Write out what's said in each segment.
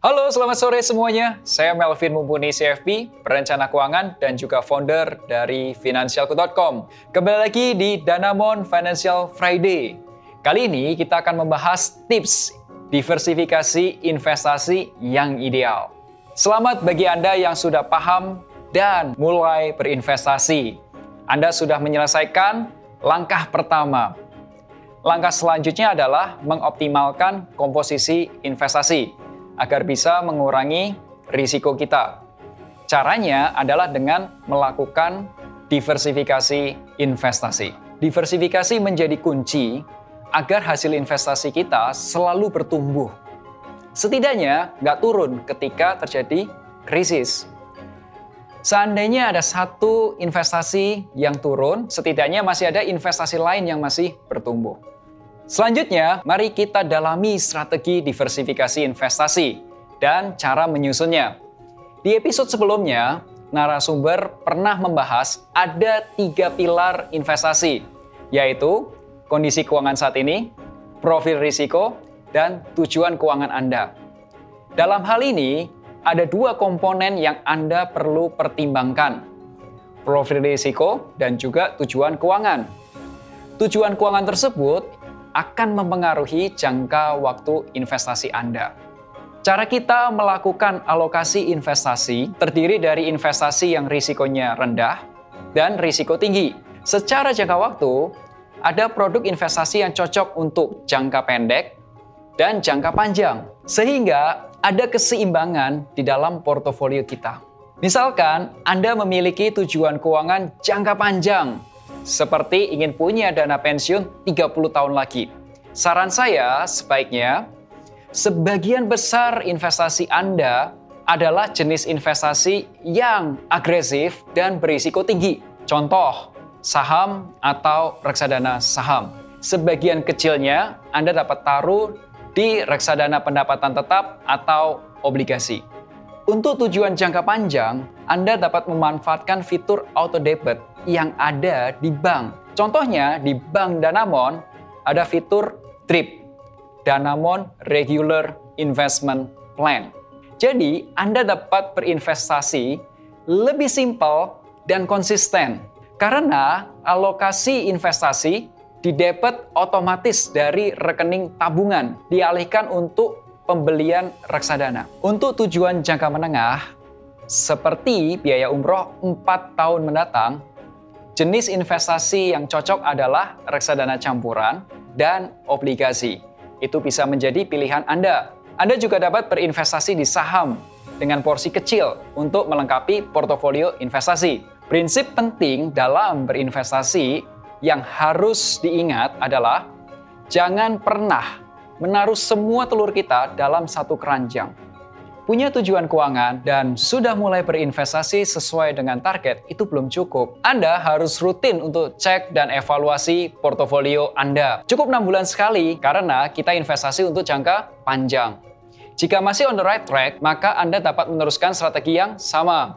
Halo, selamat sore semuanya. Saya Melvin Mumpuni CFP, perencana keuangan dan juga founder dari Finansialku.com. Kembali lagi di Danamon Financial Friday. Kali ini kita akan membahas tips diversifikasi investasi yang ideal. Selamat bagi Anda yang sudah paham dan mulai berinvestasi. Anda sudah menyelesaikan langkah pertama. Langkah selanjutnya adalah mengoptimalkan komposisi investasi agar bisa mengurangi risiko kita. Caranya adalah dengan melakukan diversifikasi investasi. Diversifikasi menjadi kunci agar hasil investasi kita selalu bertumbuh. Setidaknya nggak turun ketika terjadi krisis. Seandainya ada satu investasi yang turun, setidaknya masih ada investasi lain yang masih bertumbuh. Selanjutnya, mari kita dalami strategi diversifikasi investasi dan cara menyusunnya. Di episode sebelumnya, narasumber pernah membahas ada tiga pilar investasi, yaitu kondisi keuangan saat ini, profil risiko, dan tujuan keuangan Anda. Dalam hal ini, ada dua komponen yang Anda perlu pertimbangkan, profil risiko dan juga tujuan keuangan. Tujuan keuangan tersebut akan mempengaruhi jangka waktu investasi Anda. Cara kita melakukan alokasi investasi terdiri dari investasi yang risikonya rendah dan risiko tinggi. Secara jangka waktu, ada produk investasi yang cocok untuk jangka pendek dan jangka panjang, sehingga ada keseimbangan di dalam portofolio kita. Misalkan Anda memiliki tujuan keuangan jangka panjang seperti ingin punya dana pensiun 30 tahun lagi. Saran saya sebaiknya sebagian besar investasi Anda adalah jenis investasi yang agresif dan berisiko tinggi. Contoh, saham atau reksadana saham. Sebagian kecilnya Anda dapat taruh di reksadana pendapatan tetap atau obligasi. Untuk tujuan jangka panjang, Anda dapat memanfaatkan fitur auto debit yang ada di bank. Contohnya di Bank Danamon ada fitur DRIP, Danamon Regular Investment Plan. Jadi, Anda dapat berinvestasi lebih simpel dan konsisten karena alokasi investasi didebet otomatis dari rekening tabungan dialihkan untuk pembelian reksadana. Untuk tujuan jangka menengah, seperti biaya umroh 4 tahun mendatang, jenis investasi yang cocok adalah reksadana campuran dan obligasi. Itu bisa menjadi pilihan Anda. Anda juga dapat berinvestasi di saham dengan porsi kecil untuk melengkapi portofolio investasi. Prinsip penting dalam berinvestasi yang harus diingat adalah jangan pernah menaruh semua telur kita dalam satu keranjang. Punya tujuan keuangan dan sudah mulai berinvestasi sesuai dengan target itu belum cukup. Anda harus rutin untuk cek dan evaluasi portofolio Anda. Cukup 6 bulan sekali karena kita investasi untuk jangka panjang. Jika masih on the right track, maka Anda dapat meneruskan strategi yang sama.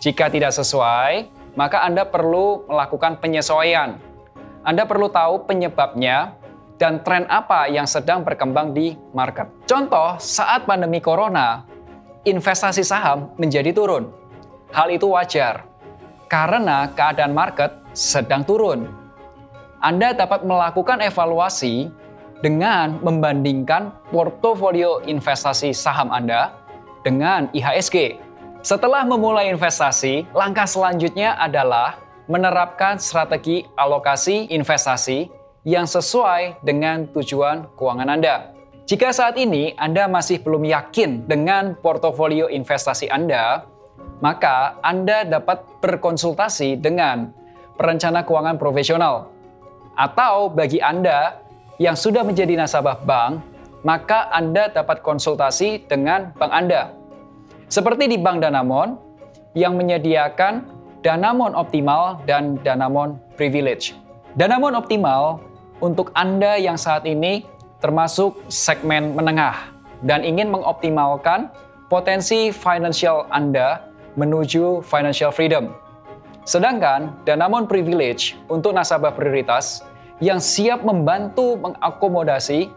Jika tidak sesuai, maka Anda perlu melakukan penyesuaian. Anda perlu tahu penyebabnya dan tren apa yang sedang berkembang di market. Contoh, saat pandemi corona, investasi saham menjadi turun. Hal itu wajar karena keadaan market sedang turun. Anda dapat melakukan evaluasi dengan membandingkan portofolio investasi saham Anda dengan IHSG. Setelah memulai investasi, langkah selanjutnya adalah menerapkan strategi alokasi investasi yang sesuai dengan tujuan keuangan Anda. Jika saat ini Anda masih belum yakin dengan portofolio investasi Anda, maka Anda dapat berkonsultasi dengan perencana keuangan profesional. Atau bagi Anda yang sudah menjadi nasabah bank, maka Anda dapat konsultasi dengan bank Anda. Seperti di Bank Danamon yang menyediakan Danamon Optimal dan Danamon Privilege. Danamon Optimal untuk Anda yang saat ini termasuk segmen menengah dan ingin mengoptimalkan potensi financial Anda menuju financial freedom. Sedangkan Danamon Privilege untuk nasabah prioritas yang siap membantu mengakomodasi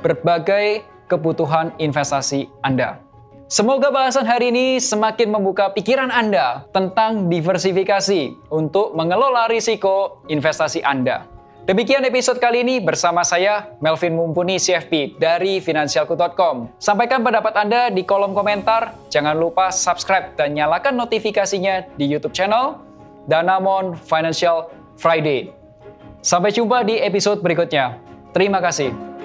berbagai kebutuhan investasi Anda. Semoga bahasan hari ini semakin membuka pikiran Anda tentang diversifikasi untuk mengelola risiko investasi Anda. Demikian episode kali ini bersama saya, Melvin Mumpuni CFP dari Finansialku.com. Sampaikan pendapat Anda di kolom komentar. Jangan lupa subscribe dan nyalakan notifikasinya di YouTube channel Danamon Financial Friday. Sampai jumpa di episode berikutnya. Terima kasih.